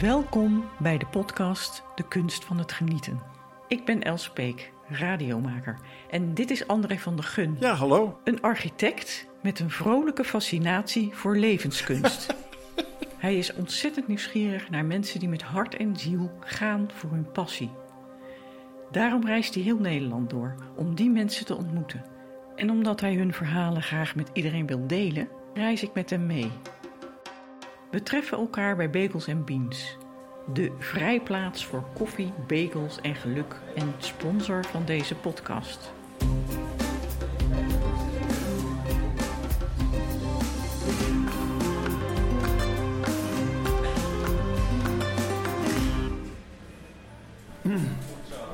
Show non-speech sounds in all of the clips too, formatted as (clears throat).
Welkom bij de podcast De Kunst van het Genieten. Ik ben Els Peek, radiomaker. En dit is André van der Gun. Ja, hallo. Een architect met een vrolijke fascinatie voor levenskunst. (laughs) Hij is ontzettend nieuwsgierig naar mensen die met hart en ziel gaan voor hun passie. Daarom reist hij heel Nederland door om die mensen te ontmoeten. En omdat hij hun verhalen graag met iedereen wil delen, reis ik met hem mee. We treffen elkaar bij Bagels Beans, de vrijplaats voor koffie, bagels en geluk en sponsor van deze podcast.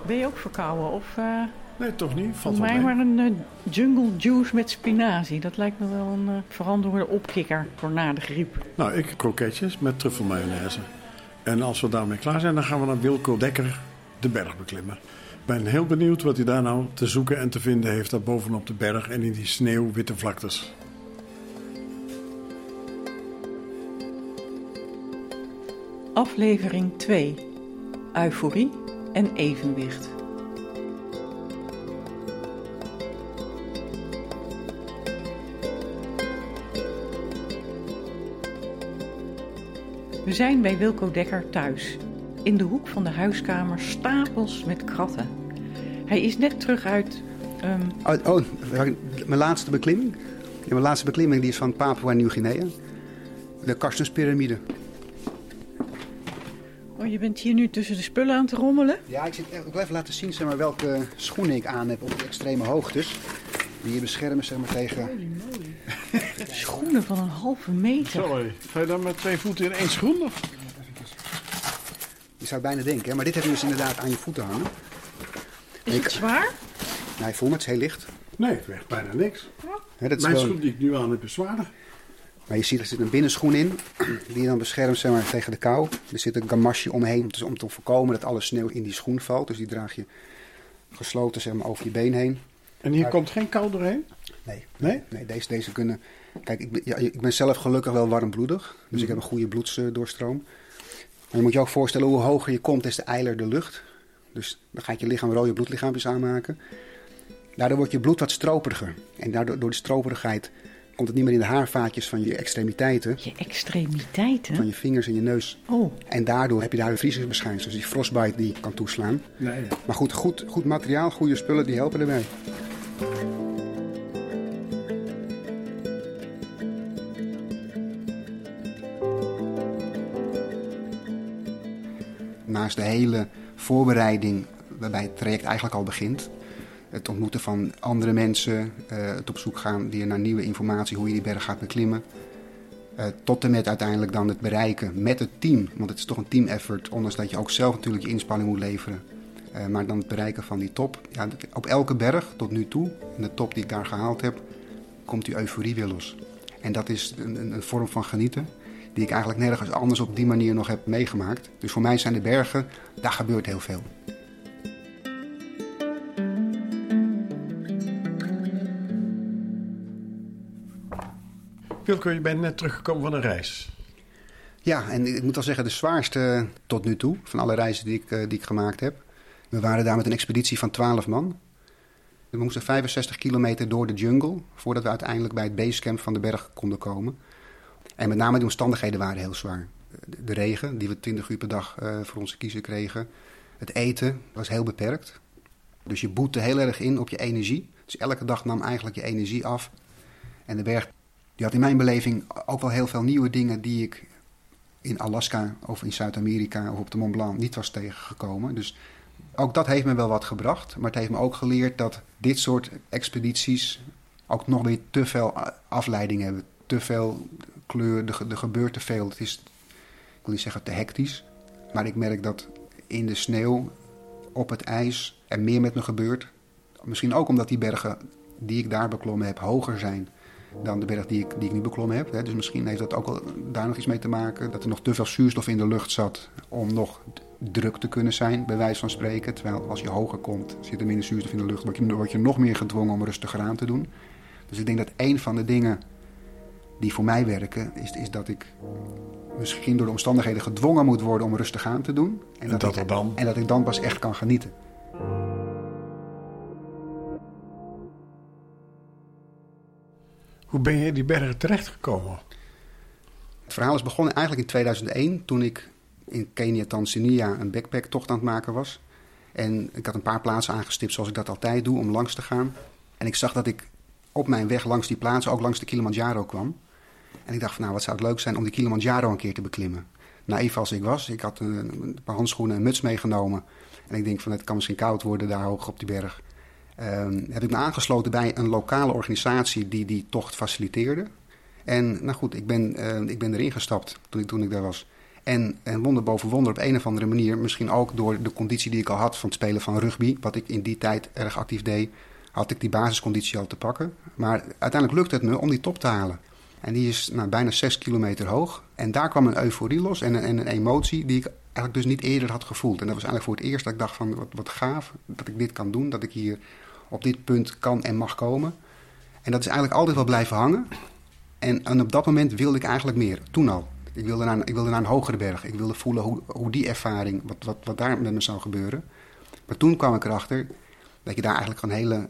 Ben je ook verkouden of... uh, nee, toch niet. Valt voor mij maar een uh, jungle juice met spinazie. Dat lijkt me wel een uh, veranderde opkikker voor na de griep. Nou, ik kroketjes met truffelmayonaise. En als we daarmee klaar zijn, dan gaan we naar Wilco Dekker de berg beklimmen. Ik ben heel benieuwd wat hij daar nou te zoeken en te vinden heeft... daar bovenop de berg en in die sneeuwwitte vlaktes. Aflevering 2. Euforie en evenwicht. We zijn bij Wilco Dekker thuis. In de hoek van de huiskamer stapels met kratten. Hij is net terug uit. Um... Oh, oh, mijn laatste beklimming. Ja, mijn laatste beklimming die is van Papua Nieuw-Guinea. De Karstenspyramide. Oh, je bent hier nu tussen de spullen aan te rommelen? Ja, ik, zit, ik wil even laten zien zeg maar, welke schoenen ik aan heb op de extreme hoogtes. Die je beschermen zeg maar, tegen... Schoenen van een halve meter. Sorry, ga je dan met twee voeten in één schoen? Of? Je zou bijna denken, maar dit heb je dus inderdaad aan je voeten hangen. Is het zwaar? Nee, voel me, het is heel licht. Nee, het weegt bijna niks. Ja, dat is Mijn schoen die ik nu aan heb is zwaarder. Maar je ziet er zit een binnenschoen in, die je dan beschermt zeg maar, tegen de kou. Er zit een gamasje omheen om te, om te voorkomen dat alle sneeuw in die schoen valt. Dus die draag je gesloten zeg maar, over je been heen. En hier komt geen kou doorheen? Nee. Nee? Nee, deze, deze kunnen... Kijk, ik ben, ja, ik ben zelf gelukkig wel warmbloedig. Dus ik heb een goede bloedsdoorstroom. Maar je moet je ook voorstellen, hoe hoger je komt, des te eiler de lucht. Dus dan gaat je lichaam rode bloedlichaampjes aanmaken. Daardoor wordt je bloed wat stroperiger. En daardoor, door de stroperigheid komt het niet meer in de haarvaatjes van je extremiteiten. Je extremiteiten? Van je vingers en je neus. Oh. En daardoor heb je daar een vriezingsverschijnsel. Dus die frostbite die kan toeslaan. Nee. Maar goed, goed, goed materiaal, goede spullen, die helpen erbij. De hele voorbereiding waarbij het traject eigenlijk al begint. Het ontmoeten van andere mensen, uh, het op zoek gaan weer naar nieuwe informatie, hoe je die berg gaat beklimmen. Uh, tot en met uiteindelijk dan het bereiken met het team. Want het is toch een team effort, ondanks dat je ook zelf natuurlijk je inspanning moet leveren. Uh, maar dan het bereiken van die top. Ja, op elke berg tot nu toe, in de top die ik daar gehaald heb, komt die euforie weer los. En dat is een, een vorm van genieten die ik eigenlijk nergens anders op die manier nog heb meegemaakt. Dus voor mij zijn de bergen, daar gebeurt heel veel. Wilco, je bent net teruggekomen van een reis. Ja, en ik moet wel zeggen, de zwaarste tot nu toe van alle reizen die ik, die ik gemaakt heb. We waren daar met een expeditie van 12 man. We moesten 65 kilometer door de jungle voordat we uiteindelijk bij het basecamp van de berg konden komen. En met name de omstandigheden waren heel zwaar. De regen, die we 20 uur per dag uh, voor onze kiezen kregen. Het eten was heel beperkt. Dus je boette heel erg in op je energie. Dus elke dag nam eigenlijk je energie af. En de berg die had in mijn beleving ook wel heel veel nieuwe dingen die ik in Alaska of in Zuid-Amerika of op de Mont Blanc niet was tegengekomen. Dus ook dat heeft me wel wat gebracht. Maar het heeft me ook geleerd dat dit soort expedities ook nog weer te veel afleiding hebben. Te veel kleur, er, gebeurt te veel. Het is, ik wil niet zeggen te hectisch. Maar ik merk dat in de sneeuw, op het ijs, er meer met me gebeurt. Misschien ook omdat die bergen die ik daar beklommen heb hoger zijn dan de berg die ik, die ik nu beklommen heb. Dus misschien heeft dat ook wel daar nog iets mee te maken. Dat er nog te veel zuurstof in de lucht zat om nog druk te kunnen zijn, bij wijze van spreken. Terwijl als je hoger komt, zit er minder zuurstof in de lucht. Word je, word je nog meer gedwongen om rustiger aan te doen. Dus ik denk dat een van de dingen die voor mij werken, is, is dat ik misschien door de omstandigheden gedwongen moet worden om rustig aan te doen. En, dat, ik, dan... en dat ik dan pas echt kan genieten. Hoe ben je in die bergen terechtgekomen? Het verhaal is begonnen eigenlijk in 2001, toen ik in Kenia, Tanzania een backpacktocht aan het maken was. En ik had een paar plaatsen aangestipt zoals ik dat altijd doe, om langs te gaan. En ik zag dat ik op mijn weg langs die plaatsen ook langs de Kilimanjaro kwam. En ik dacht van nou, wat zou het leuk zijn om die Kilimanjaro een keer te beklimmen. Naïef als ik was, ik had een, een paar handschoenen en muts meegenomen. En ik denk van het kan misschien koud worden daar hoog op die berg. Um, heb ik me aangesloten bij een lokale organisatie die die tocht faciliteerde. En nou goed, ik ben, uh, ik ben erin gestapt toen ik, toen ik daar was. En, en wonder boven wonder op een of andere manier, misschien ook door de conditie die ik al had van het spelen van rugby, wat ik in die tijd erg actief deed, had ik die basisconditie al te pakken. Maar uiteindelijk lukte het me om die top te halen. En die is nou, bijna 6 kilometer hoog. En daar kwam een euforie los en een, en een emotie die ik eigenlijk dus niet eerder had gevoeld. En dat was eigenlijk voor het eerst dat ik dacht van wat, wat gaaf dat ik dit kan doen. Dat ik hier op dit punt kan en mag komen. En dat is eigenlijk altijd wel blijven hangen. En, en op dat moment wilde ik eigenlijk meer, toen al. Ik wilde naar, ik wilde naar een hogere berg. Ik wilde voelen hoe, hoe die ervaring, wat, wat, wat daar met me zou gebeuren. Maar toen kwam ik erachter dat je daar eigenlijk een hele,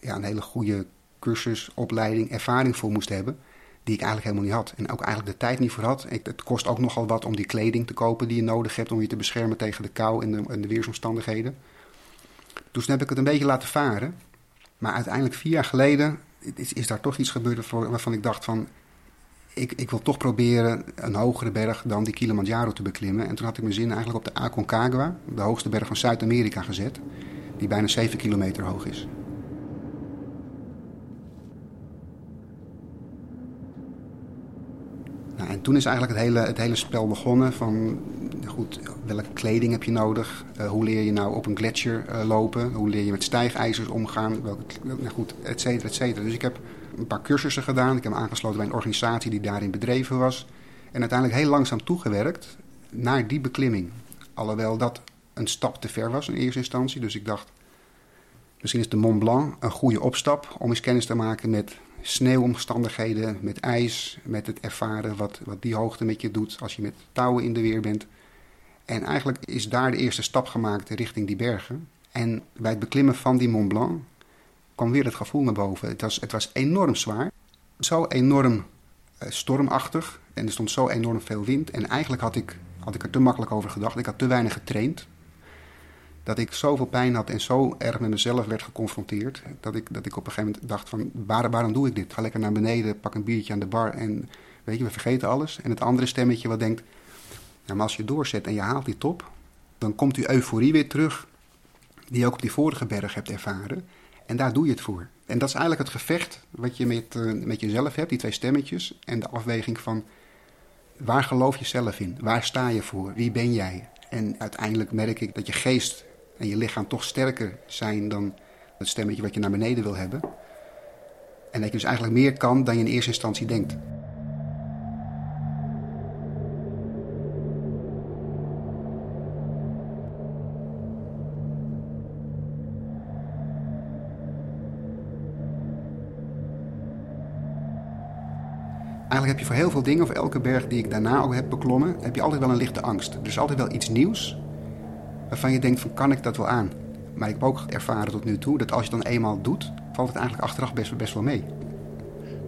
ja, een hele goede cursus, opleiding, ervaring voor moest hebben. Die ik eigenlijk helemaal niet had. En ook eigenlijk de tijd niet voor had. Ik, het kost ook nogal wat om die kleding te kopen die je nodig hebt om je te beschermen tegen de kou en de, en de weersomstandigheden. Toen heb ik het een beetje laten varen. Maar uiteindelijk vier jaar geleden is, is daar toch iets gebeurd waarvan ik dacht van... Ik, ik, wil toch proberen een hogere berg dan die Kilimanjaro te beklimmen. En toen had ik mijn zin eigenlijk op de Aconcagua, de hoogste berg van Zuid-Amerika, gezet. Die bijna 7 kilometer hoog is. Nou, en toen is eigenlijk het hele, het hele spel begonnen van goed, welke kleding heb je nodig? Uh, hoe leer je nou op een gletsjer uh, lopen? Hoe leer je met stijgijzers omgaan? Welke, nou goed, et cetera, et cetera. Dus ik heb een paar cursussen gedaan. Ik heb me aangesloten bij een organisatie die daarin bedreven was. En uiteindelijk heel langzaam toegewerkt naar die beklimming. Alhoewel dat een stap te ver was in eerste instantie. Dus ik dacht, misschien is de Mont Blanc een goede opstap om eens kennis te maken met sneeuwomstandigheden, met ijs, met het ervaren wat, wat die hoogte met je doet als je met touwen in de weer bent. En eigenlijk is daar de eerste stap gemaakt richting die bergen. En bij het beklimmen van die Mont Blanc kwam weer het gevoel naar boven. Het was, het was enorm zwaar, zo enorm eh, stormachtig en er stond zo enorm veel wind. En eigenlijk had ik, had ik er te makkelijk over gedacht. Ik had te weinig getraind. Dat ik zoveel pijn had en zo erg met mezelf werd geconfronteerd. Dat ik, dat ik op een gegeven moment dacht van waar, waarom doe ik dit? Ga lekker naar beneden, pak een biertje aan de bar en weet je, we vergeten alles. En het andere stemmetje wat denkt, nou, maar als je doorzet en je haalt die top, dan komt die euforie weer terug die je ook op die vorige berg hebt ervaren. En daar doe je het voor. En dat is eigenlijk het gevecht wat je met, uh, met jezelf hebt, die twee stemmetjes. En de afweging van waar geloof je zelf in? Waar sta je voor? Wie ben jij? En uiteindelijk merk ik dat je geest en je lichaam toch sterker zijn dan het stemmetje wat je naar beneden wil hebben. En dat je dus eigenlijk meer kan dan je in eerste instantie denkt. Eigenlijk heb je voor heel veel dingen, of elke berg die ik daarna ook heb beklommen, heb je altijd wel een lichte angst. Er is altijd wel iets nieuws waarvan je denkt van kan ik dat wel aan? Maar ik heb ook ervaren tot nu toe dat als je dan eenmaal doet, valt het eigenlijk achteraf best, best wel mee.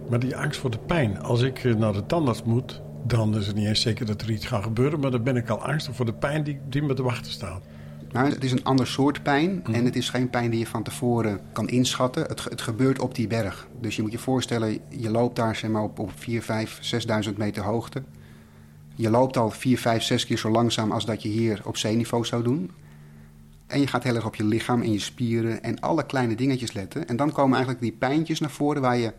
Maar die angst voor de pijn, als ik eh, naar de tandarts moet, dan is het niet eens zeker dat er iets gaat gebeuren, maar dan ben ik al angstig voor de pijn die, die me te wachten staat. Nou, het is een ander soort pijn en het is geen pijn die je van tevoren kan inschatten. Het, het gebeurt op die berg. Dus je moet je voorstellen, je loopt daar zeg maar, op, op 4, 5, 6.000 meter hoogte. Je loopt al 4, 5, 6 keer zo langzaam als dat je hier op zeeniveau zou doen. En je gaat heel erg op je lichaam en je spieren en alle kleine dingetjes letten. En dan komen eigenlijk die pijntjes naar voren waar je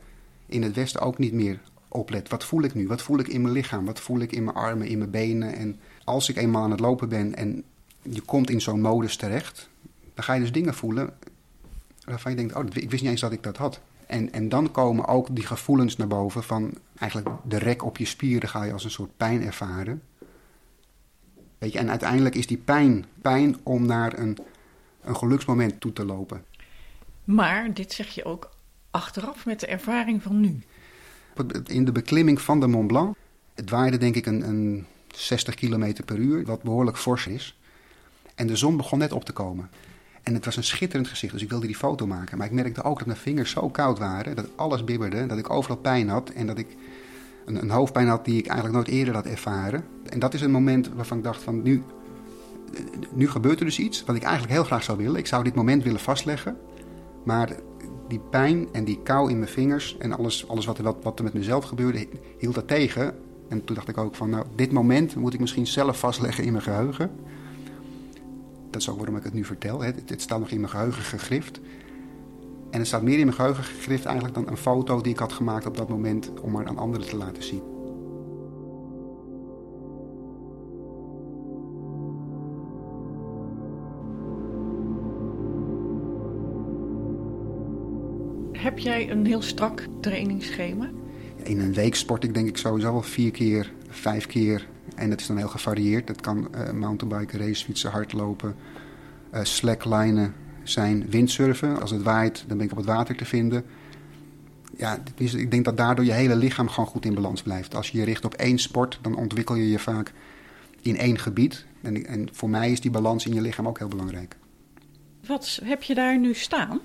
in het Westen ook niet meer op let. Wat voel ik nu? Wat voel ik in mijn lichaam? Wat voel ik in mijn armen, in mijn benen? En als ik eenmaal aan het lopen ben en je komt in zo'n modus terecht, dan ga je dus dingen voelen waarvan je denkt, oh, ik wist niet eens dat ik dat had. En, en dan komen ook die gevoelens naar boven van eigenlijk de rek op je spieren ga je als een soort pijn ervaren. Weet je, en uiteindelijk is die pijn pijn om naar een, een geluksmoment toe te lopen. Maar dit zeg je ook achteraf met de ervaring van nu. in de beklimming van de Mont Blanc. Het waaide denk ik een, een 60 km per uur, wat behoorlijk fors is. En de zon begon net op te komen. En het was een schitterend gezicht, dus ik wilde die foto maken. Maar ik merkte ook dat mijn vingers zo koud waren, dat alles bibberde, dat ik overal pijn had en dat ik een, een hoofdpijn had die ik eigenlijk nooit eerder had ervaren. En dat is een moment waarvan ik dacht van nu, nu gebeurt er dus iets wat ik eigenlijk heel graag zou willen. Ik zou dit moment willen vastleggen, maar die pijn en die kou in mijn vingers en alles, alles wat, wat, wat er met mezelf gebeurde, hield dat tegen. En toen dacht ik ook van, nou, dit moment moet ik misschien zelf vastleggen in mijn geheugen. Dat is ook waarom ik het nu vertel. Het, het staat nog in mijn geheugen gegrift. En het staat meer in mijn geheugen gegrift eigenlijk dan een foto die ik had gemaakt op dat moment om maar aan anderen te laten zien. Heb jij een heel strak trainingsschema? In een week sport ik denk ik sowieso wel vier keer, vijf keer. En dat is dan heel gevarieerd. Dat kan uh, mountainbiken, racefietsen, hardlopen, uh, slacklinen zijn, windsurfen. Als het waait, dan ben ik op het water te vinden. Ja, dus ik denk dat daardoor je hele lichaam gewoon goed in balans blijft. Als je je richt op één sport, dan ontwikkel je je vaak in één gebied. En, en voor mij is die balans in je lichaam ook heel belangrijk. Wat heb je daar nu staan?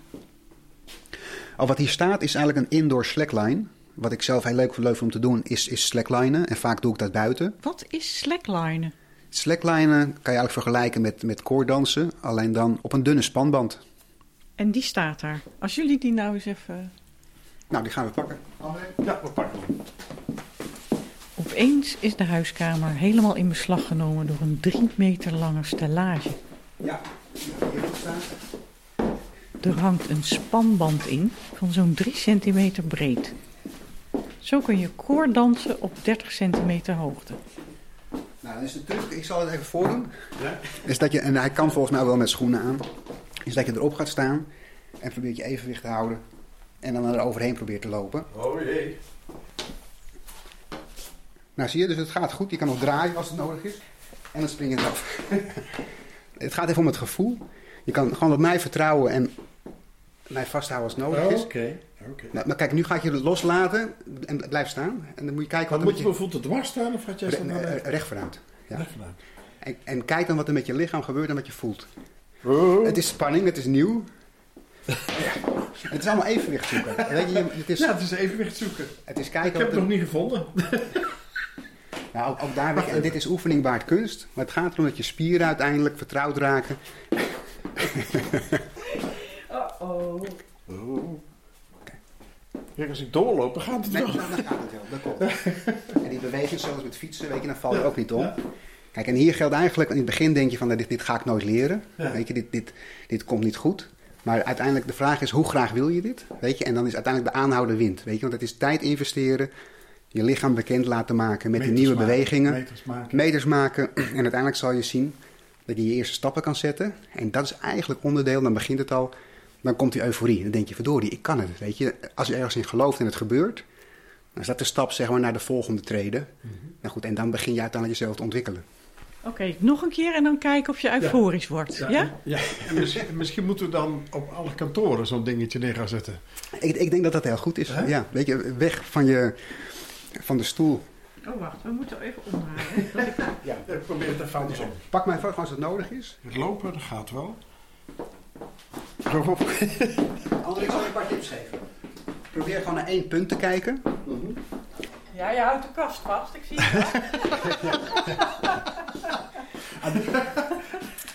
Oh, wat hier staat is eigenlijk een indoor slackline. Wat ik zelf heel leuk vind om te doen is, is slacklinen. En vaak doe ik dat buiten. Wat is slacklinen? Slacklinen kan je eigenlijk vergelijken met, met koordansen. Alleen dan op een dunne spanband. En die staat daar. Als jullie die nou eens even... Nou, die gaan we pakken. Ja, we pakken hem. Opeens is de huiskamer helemaal in beslag genomen door een drie meter lange stellage. Ja, hier staat. Er hangt een spanband in van zo'n 3 centimeter breed. Zo kun je koordansen op 30 centimeter hoogte. Nou, dan is de truc, ik zal het even voordoen. Ja? Is dat je, en hij kan volgens mij wel met schoenen aan. Is dat je erop gaat staan en probeert je evenwicht te houden. En dan er overheen probeert te lopen. Oh jee. Nou zie je, dus het gaat goed. Je kan nog draaien als het nodig is. En dan spring je eraf. (laughs) het gaat even om het gevoel. Je kan gewoon op mij vertrouwen en mij vasthouden als het nodig is. Oké. Oké. Nou, maar kijk, nu ga ik je het loslaten en blijf staan. En dan moet je kijken Wat wat moet er je bijvoorbeeld dwars staan of had jij je... zo naar recht vooruit. Ja. Recht vanuit. En, en kijk dan wat er met je lichaam gebeurt en wat je voelt. Oh. Het is spanning, het is nieuw. Ja. (laughs) Het is allemaal evenwicht zoeken. Weet je, het, is, Ja, het is evenwicht zoeken. het is Ik kijken heb wat het er- nog niet gevonden. (laughs) Nou, ook, ook daar, en dit is oefening baart kunst. Maar het gaat erom dat je spieren uiteindelijk vertrouwd raken. (laughs) Uh-oh. Oh. Als ik doorloop, dan gaat het Nee, wel. nou, dan gaat het wel, dat klopt. (laughs) En die beweging, zoals met fietsen, weet je, dan val je ook niet om. Kijk, en hier geldt eigenlijk, in het begin denk je van, nou, dit, dit ga ik nooit leren. Ja. Weet je, dit, dit, dit komt niet goed. Maar uiteindelijk de vraag is, hoe graag wil je dit? Weet je, en dan is uiteindelijk de aanhouden wint. Weet je, want het is tijd investeren, je lichaam bekend laten maken met de Meters nieuwe maken, bewegingen. Meters maken. meters maken. (clears throat) En uiteindelijk zal je zien dat je je eerste stappen kan zetten. En dat is eigenlijk onderdeel, dan begint het al. Dan komt die euforie. Dan denk je, verdorie, ik kan het. Weet je, als je ergens in gelooft en het gebeurt, dan is dat de stap zeg maar, naar de volgende treden. Nou goed, en dan begin je uiteindelijk jezelf te ontwikkelen. Oké, nog een keer en dan kijken of je euforisch wordt. Ja? ja. En misschien, misschien moeten we dan op alle kantoren zo'n dingetje neer gaan zetten. Ik, ik denk dat dat heel goed is. Ja, weet je, weg van, je, van de stoel. Oh, wacht, we moeten even omdraaien. Dat ik- Ja. Ik probeer het even andersom. Pak mij voor als het nodig is. Het lopen, dat gaat wel. Zo. (laughs) Anders zal ik een paar tips geven. Probeer gewoon naar één punt te kijken. Ja, je houdt de kast vast, ik zie het. (laughs)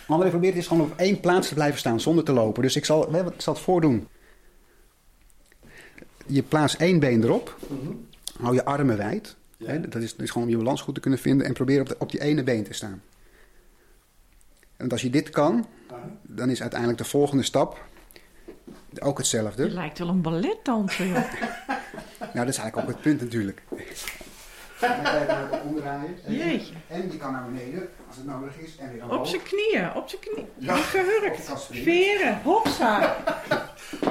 André probeert is gewoon op één plaats te blijven staan zonder te lopen. Dus ik zal, je ik zal het voordoen. Je plaatst één been erop. Hou je armen wijd. Ja. Hè, dat, is, dat is gewoon om je balans goed te kunnen vinden. En probeer op, de, op die ene been te staan. En als je dit kan, dan is uiteindelijk de volgende stap ook hetzelfde. Je lijkt wel een balletdanser, joh. (laughs) Nou, dat is eigenlijk ook het punt natuurlijk. Dan kan je het omdraaien. Jeetje. En je kan naar beneden als het nodig is. En weer Op omhoog. zijn knieën, op zijn knieën. Ja. Gehurkt. Veren, hopsa.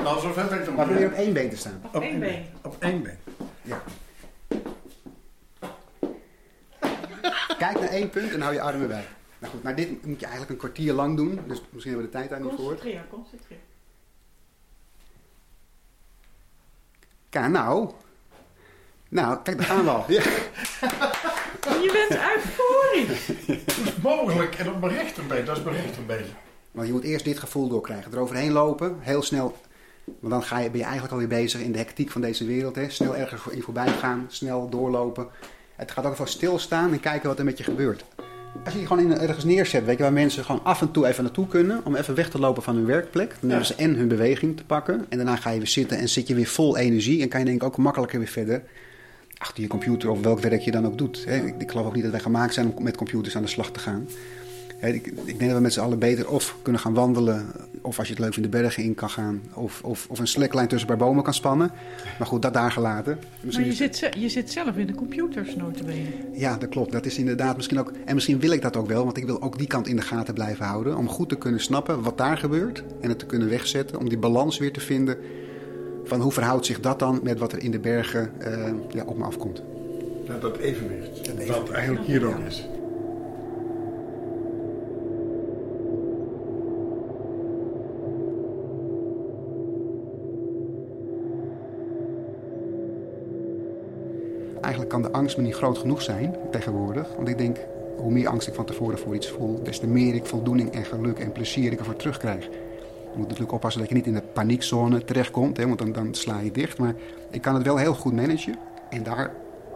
Nou, zo ver ben ik nog Maar probeer niet. op één been te staan. Op één been. Op één been. Ja. Kijk naar één punt en hou je armen bij. Nou goed, maar dit moet je eigenlijk een kwartier lang doen. Dus misschien hebben we de tijd daar niet voor. Concentreer, concentreer. Kijk, nou. Nou, kijk, daar gaan we al. Ja. (laughs) Je bent uitvoering. Dat is mogelijk en op mijn rechterbeen, dat is mijn rechterbeen. Maar je moet eerst dit gevoel doorkrijgen. Eroverheen lopen, heel snel. Want dan ga je, ben je eigenlijk alweer bezig in de hectiek van deze wereld. Hè? Snel ergens voor- in voorbij gaan, snel doorlopen. Het gaat ook even stilstaan en kijken wat er met je gebeurt. Als je je gewoon in, ergens neerzet, weet je, waar mensen gewoon af en toe even naartoe kunnen. Om even weg te lopen van hun werkplek. Dan hebben ze en hun beweging te pakken. En daarna ga je weer zitten en zit je weer vol energie. En kan je denk ik ook makkelijker weer verder achter je computer of welk werk je dan ook doet. Ik geloof ook niet dat wij gemaakt zijn om met computers aan de slag te gaan. Hè, Ik, ik denk dat we met z'n allen beter of kunnen gaan wandelen... of als je het leuk vindt de bergen in kan gaan... of, of, of een slackline tussen bij bomen kan spannen. Maar goed, dat daar gelaten. Maar je is- zit, je zit zelf in de computers, notabene. ja, dat klopt. Dat is inderdaad misschien ook. En misschien wil ik dat ook wel, want ik wil ook die kant in de gaten blijven houden. Om goed te kunnen snappen wat daar gebeurt en het te kunnen wegzetten. Om die balans weer te vinden van hoe verhoudt zich dat dan met wat er in de bergen eh, ja, op me afkomt. Ja, dat evenwicht. Dat Dat eigenlijk hier ook Ja. is. Kan de angst me niet groot genoeg zijn tegenwoordig. Want ik denk, hoe meer angst ik van tevoren voor iets voel, des te meer ik voldoening en geluk en plezier ik ervoor terugkrijg. Je moet natuurlijk oppassen dat je niet in de paniekzone terechtkomt, hè, want dan, dan sla je dicht. Maar ik kan het wel heel goed managen. En daar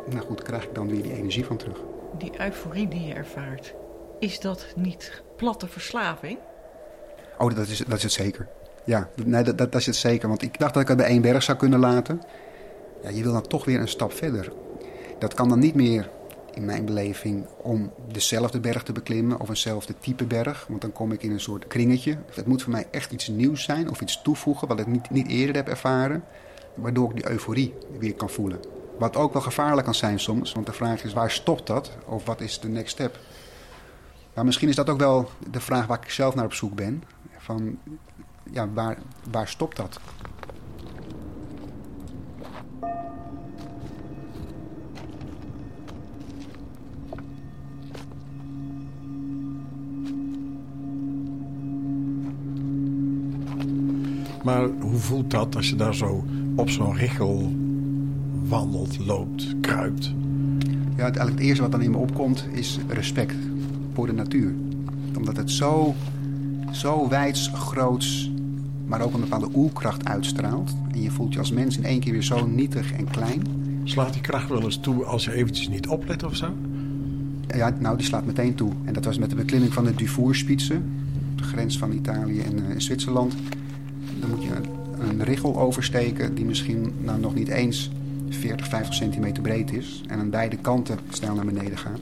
nou goed, krijg ik dan weer die energie van terug. Die euforie die je ervaart, is dat niet platte verslaving? Oh, dat is, dat is het zeker. Ja, nee, dat, dat, dat is het zeker. Want ik dacht dat ik het bij één berg zou kunnen laten. Ja, je wil dan toch weer een stap verder. Dat kan dan niet meer, in mijn beleving, om dezelfde berg te beklimmen of eenzelfde type berg. Want dan kom ik in een soort kringetje. Het moet voor mij echt iets nieuws zijn of iets toevoegen wat ik niet, niet eerder heb ervaren. Waardoor ik die euforie weer kan voelen. Wat ook wel gevaarlijk kan zijn soms. Want de vraag is, waar stopt dat? Of wat is de next step? Maar misschien is dat ook wel de vraag waar ik zelf naar op zoek ben. Van, ja, waar, waar stopt dat? Maar hoe voelt dat als je daar zo op zo'n richel wandelt, loopt, kruipt? Ja, het, eigenlijk het eerste wat dan in me opkomt is respect voor de natuur. Omdat het zo, zo wijds, groots, maar ook een bepaalde oerkracht uitstraalt. En je voelt je als mens in één keer weer zo nietig en klein. Slaat die kracht wel eens toe als je eventjes niet oplet of zo? Ja, nou, die slaat meteen toe. En dat was met de beklimming van de Dufourspitze, de grens van Italië en eh, Zwitserland. Dan moet je een, richel oversteken die misschien nou, nog niet eens 40, 50 centimeter breed is. En aan beide kanten snel naar beneden gaat.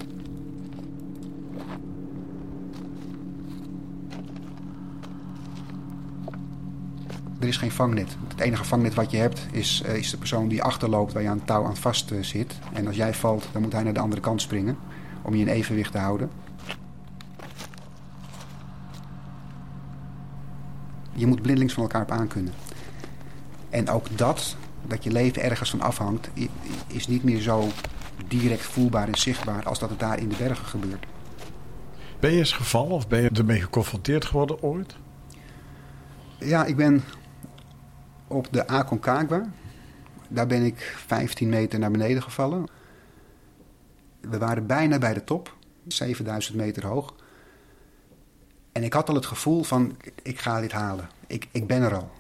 Er is geen vangnet. Het enige vangnet wat je hebt is, eh, is de persoon die achterloopt waar je aan touw aan vast eh, zit. En als jij valt, dan moet hij naar de andere kant springen om je in evenwicht te houden. Je moet blindelings van elkaar op aankunnen. En ook dat, dat je leven ergens van afhangt, is niet meer zo direct voelbaar en zichtbaar als dat het daar in de bergen gebeurt. Ben je eens gevallen of ben je ermee geconfronteerd geworden ooit? Ja, ik ben op de Aconcagua. Daar ben ik 15 meter naar beneden gevallen. We waren bijna bij de top, 7000 meter hoog. En ik had al het gevoel van, ik ga dit halen. Ik, ik ben er al.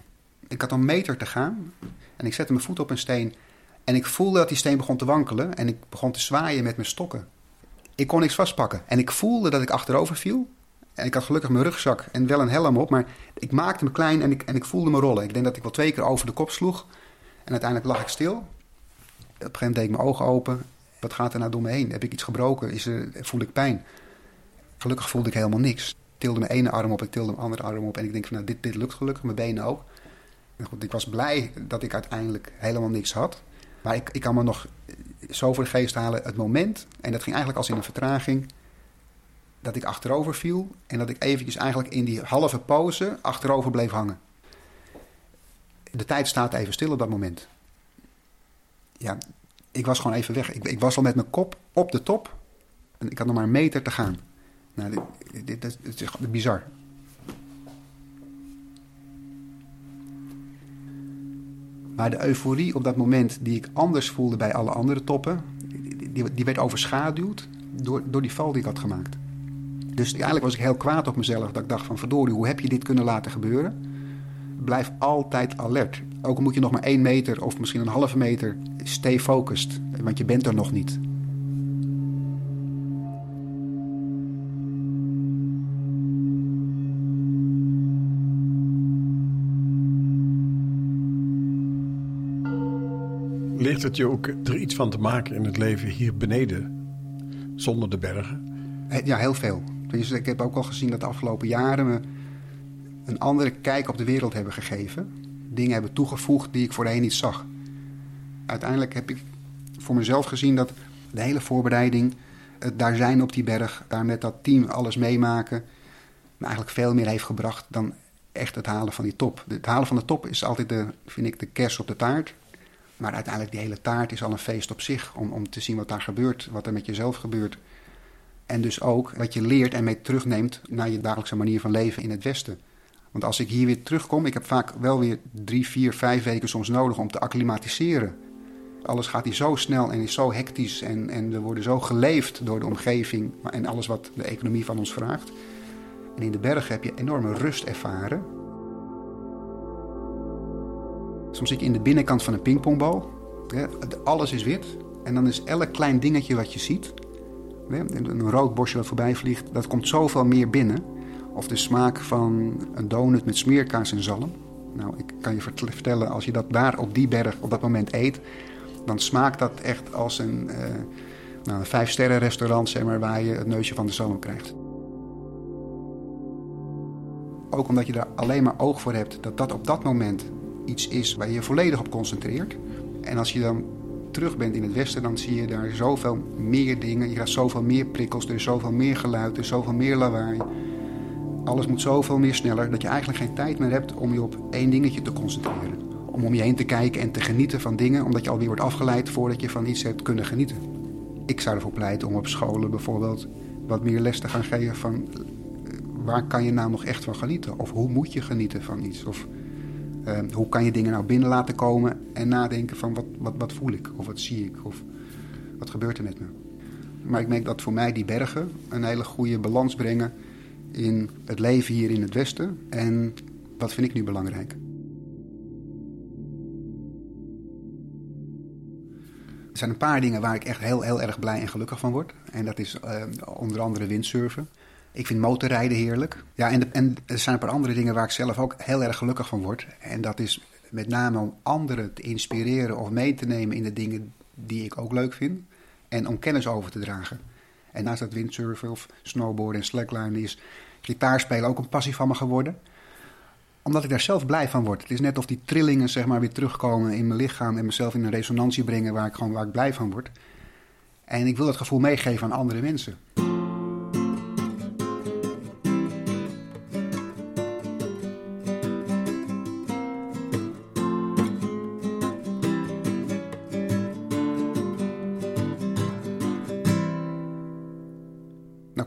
Ik had een meter te gaan en ik zette mijn voet op een steen. En ik voelde dat die steen begon te wankelen en ik begon te zwaaien met mijn stokken. Ik kon niks vastpakken en ik voelde dat ik achterover viel. En ik had gelukkig mijn rugzak en wel een helm op, maar ik maakte me klein en ik, en ik voelde me rollen. Ik denk dat ik wel twee keer over de kop sloeg. En uiteindelijk lag ik stil. Op een gegeven moment deed ik mijn ogen open. Wat gaat er nou door me heen? Heb ik iets gebroken? Is er, voel ik pijn? Gelukkig voelde ik helemaal niks. Tilde mijn ene arm op, ik tilde mijn andere arm op. En ik denk van, nou, dit, dit lukt gelukkig, mijn benen ook. En goed, ik was blij dat ik uiteindelijk helemaal niks had. Maar ik, ik kan me nog zo voor de geest halen het moment. En dat ging eigenlijk als in een vertraging. Dat ik achterover viel. En dat ik eventjes eigenlijk in die halve pauze achterover bleef hangen. De tijd staat even stil op dat moment. Ja, ik was gewoon even weg. Ik, ik was al met mijn kop op de top. En ik had nog maar een meter te gaan. Nou, dit, is bizar. Maar de euforie op dat moment die ik anders voelde bij alle andere toppen, die, die werd overschaduwd door, door die val die ik had gemaakt. Dus eigenlijk was ik heel kwaad op mezelf. Dat ik dacht van verdorie, hoe heb je dit kunnen laten gebeuren? Blijf altijd alert. Ook moet je nog maar één meter of misschien een halve meter, stay focused. Want je bent er nog niet. Ligt het je ook er iets van te maken in het leven hier beneden, zonder de bergen? Ja, heel veel. Ik heb ook al gezien dat de afgelopen jaren me een andere kijk op de wereld hebben gegeven. Dingen hebben toegevoegd die ik voorheen niet zag. Uiteindelijk heb ik voor mezelf gezien dat de hele voorbereiding, het daar zijn op die berg, daar met dat team alles meemaken, me eigenlijk veel meer heeft gebracht dan echt het halen van die top. Het halen van de top is altijd, de, vind ik, de kers op de taart. Maar uiteindelijk, die hele taart is al een feest op zich. Om, om te zien wat daar gebeurt, wat er met jezelf gebeurt. En dus ook wat je leert en mee terugneemt naar je dagelijkse manier van leven in het Westen. Want als ik hier weer terugkom, ik heb vaak wel weer drie, vier, vijf weken soms nodig om te acclimatiseren. Alles gaat hier zo snel en is zo hectisch en, en we worden zo geleefd door de omgeving en alles wat de economie van ons vraagt. En in de bergen heb je enorme rust ervaren. Soms zit je in de binnenkant van een pingpongbal. Alles is wit. En dan is elk klein dingetje wat je ziet, een rood bosje wat voorbij vliegt, dat komt zoveel meer binnen. Of de smaak van een donut met smeerkaas en zalm. Nou, ik kan je vertellen, als je dat daar op die berg op dat moment eet, dan smaakt dat echt als een, uh, nou, een vijf-sterren restaurant, zeg maar, waar je het neusje van de zalm krijgt. Ook omdat je daar alleen maar oog voor hebt dat dat op dat moment iets is waar je volledig op concentreert. En als je dan terug bent in het westen, dan zie je daar zoveel meer dingen. Je krijgt zoveel meer prikkels, er is zoveel meer geluid, er is zoveel meer lawaai. Alles moet zoveel meer sneller dat je eigenlijk geen tijd meer hebt om je op één dingetje te concentreren. Om om je heen te kijken en te genieten van dingen, omdat je alweer wordt afgeleid voordat je van iets hebt kunnen genieten. Ik zou ervoor pleiten om op scholen bijvoorbeeld wat meer les te gaan geven van eh, waar kan je nou nog echt van genieten? Of hoe moet je genieten van iets? Of Ehm, hoe kan je dingen nou binnen laten komen en nadenken van wat, wat, wat voel ik of wat zie ik of wat gebeurt er met me. Maar ik merk dat voor mij die bergen een hele goede balans brengen in het leven hier in het Westen en wat vind ik nu belangrijk. Er zijn een paar dingen waar ik echt heel, heel erg blij en gelukkig van word. En dat is uh, onder andere windsurfen. Ik vind motorrijden heerlijk. Ja, en, en er zijn een paar andere dingen waar ik zelf ook heel erg gelukkig van word. En dat is met name om anderen te inspireren of mee te nemen in de dingen die ik ook leuk vind. En om kennis over te dragen. En naast dat windsurfen of snowboarden en slackline is gitaarspelen ook een passie van me geworden. Omdat ik daar zelf blij van word. Het is net of die trillingen zeg maar weer terugkomen in mijn lichaam en mezelf in een resonantie brengen waar ik gewoon waar ik blij van word. En ik wil dat gevoel meegeven aan andere mensen.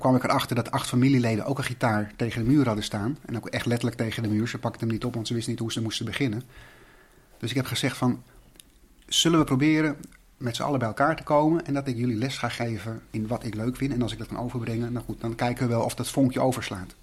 Kwam ik erachter dat acht familieleden ook een gitaar tegen de muur hadden staan. En ook echt letterlijk tegen de muur. Ze pakten hem niet op, want ze wisten niet hoe ze moesten beginnen. Dus ik heb gezegd van, zullen we proberen met z'n allen bij elkaar te komen... en dat ik jullie les ga geven in wat ik leuk vind. En als ik dat kan overbrengen, nou goed, dan kijken we wel of dat vonkje overslaat.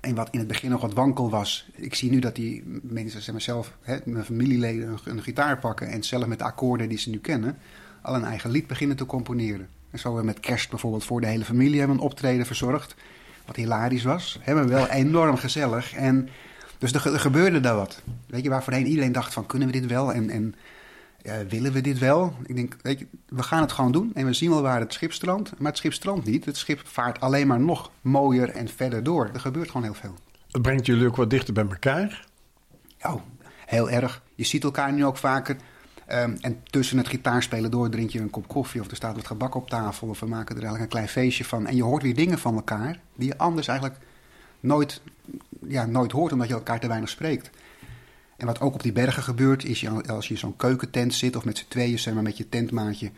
En wat in het begin nog wat wankel was. Ik zie nu dat die mensen, zeg maar zelf, hè, mijn familieleden, een, een gitaar pakken... en zelf met de akkoorden die ze nu kennen, al een eigen lied beginnen te componeren. En zo hebben we met kerst bijvoorbeeld voor de hele familie hebben een optreden verzorgd. Wat hilarisch was. Hebben we wel enorm gezellig. En dus er, gebeurde daar wat. Weet je, waar voorheen iedereen dacht van kunnen we dit wel? En, en willen we dit wel? Ik denk, weet je, we gaan het gewoon doen. En we zien wel waar het schip strandt. Maar het schip strandt niet. Het schip vaart alleen maar nog mooier en verder door. Er gebeurt gewoon heel veel. Het brengt jullie ook wat dichter bij elkaar? Ja, heel erg. Je ziet elkaar nu ook vaker. Ehm, en tussen het gitaarspelen door drink je een kop koffie of er staat wat gebak op tafel of we maken er eigenlijk een klein feestje van. En je hoort weer dingen van elkaar die je anders eigenlijk nooit, ja, nooit hoort omdat je elkaar te weinig spreekt. En wat ook op die bergen gebeurt is je, als je in zo'n keukentent zit of met z'n tweeën, zeg maar met je tentmaatje,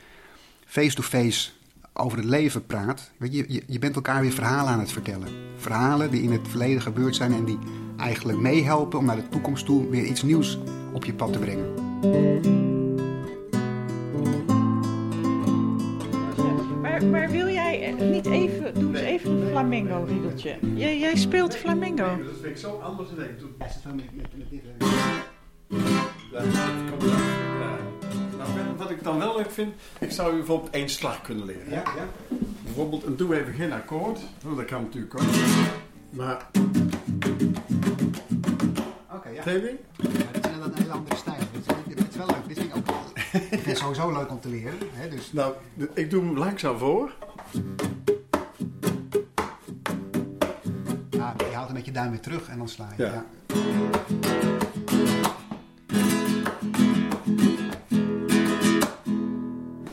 face-to-face over het leven praat. Weet je, je, je bent elkaar weer verhalen aan het vertellen. Verhalen die in het verleden gebeurd zijn en die eigenlijk meehelpen om naar de toekomst toe weer iets nieuws op je pad te brengen. Maar, maar wil jij niet even, doe eens even een flamengo-riedeltje. Jij, jij speelt flamengo. Dat vind ik zo anders dan ik doe. Ja, is het wel met, met, met dit, Ja, dat komt. Ja. Nou, wat- ik dan wel leuk vind, ik zou u bijvoorbeeld één slag kunnen leren. Ja, ja. Bijvoorbeeld, en doe even geen akkoord. Dat kan natuurlijk ook. Maar, Oké, ja. Teving? Ja, dit is inderdaad een hele andere stijl. Dit, is wel leuk. Dit vind ik ook. Ik vind het sowieso leuk om te leren. Hè? Dus, Nou, ik doe hem langzaam voor. ja, je haalt een beetje duim weer terug en dan sla je. Ja. Ja.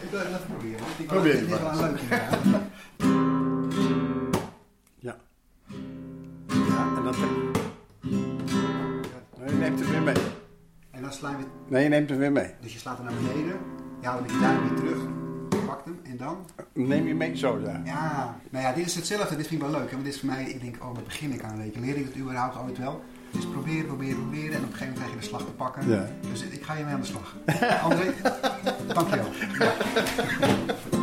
Ik wil het even proberen. Probeer dit het is wel een leuk inderdaad. Nee, je neemt het weer mee. dus je slaat hem naar beneden. Je haalt een beetje duim weer terug. Je pakt hem en dan. Neem je mee zo, ja. Ja, nou ja, dit is hetzelfde. Dit vind ik wel leuk. Hè? Want dit is voor mij, ik denk, oh, daar begin ik aan. Weet je. Leer ik het überhaupt ooit wel? Dus proberen, proberen, proberen. En op een gegeven moment krijg je de slag te pakken. Ja. Dus ik ga je mee aan de slag. André, (laughs) dankjewel. Ja. (laughs)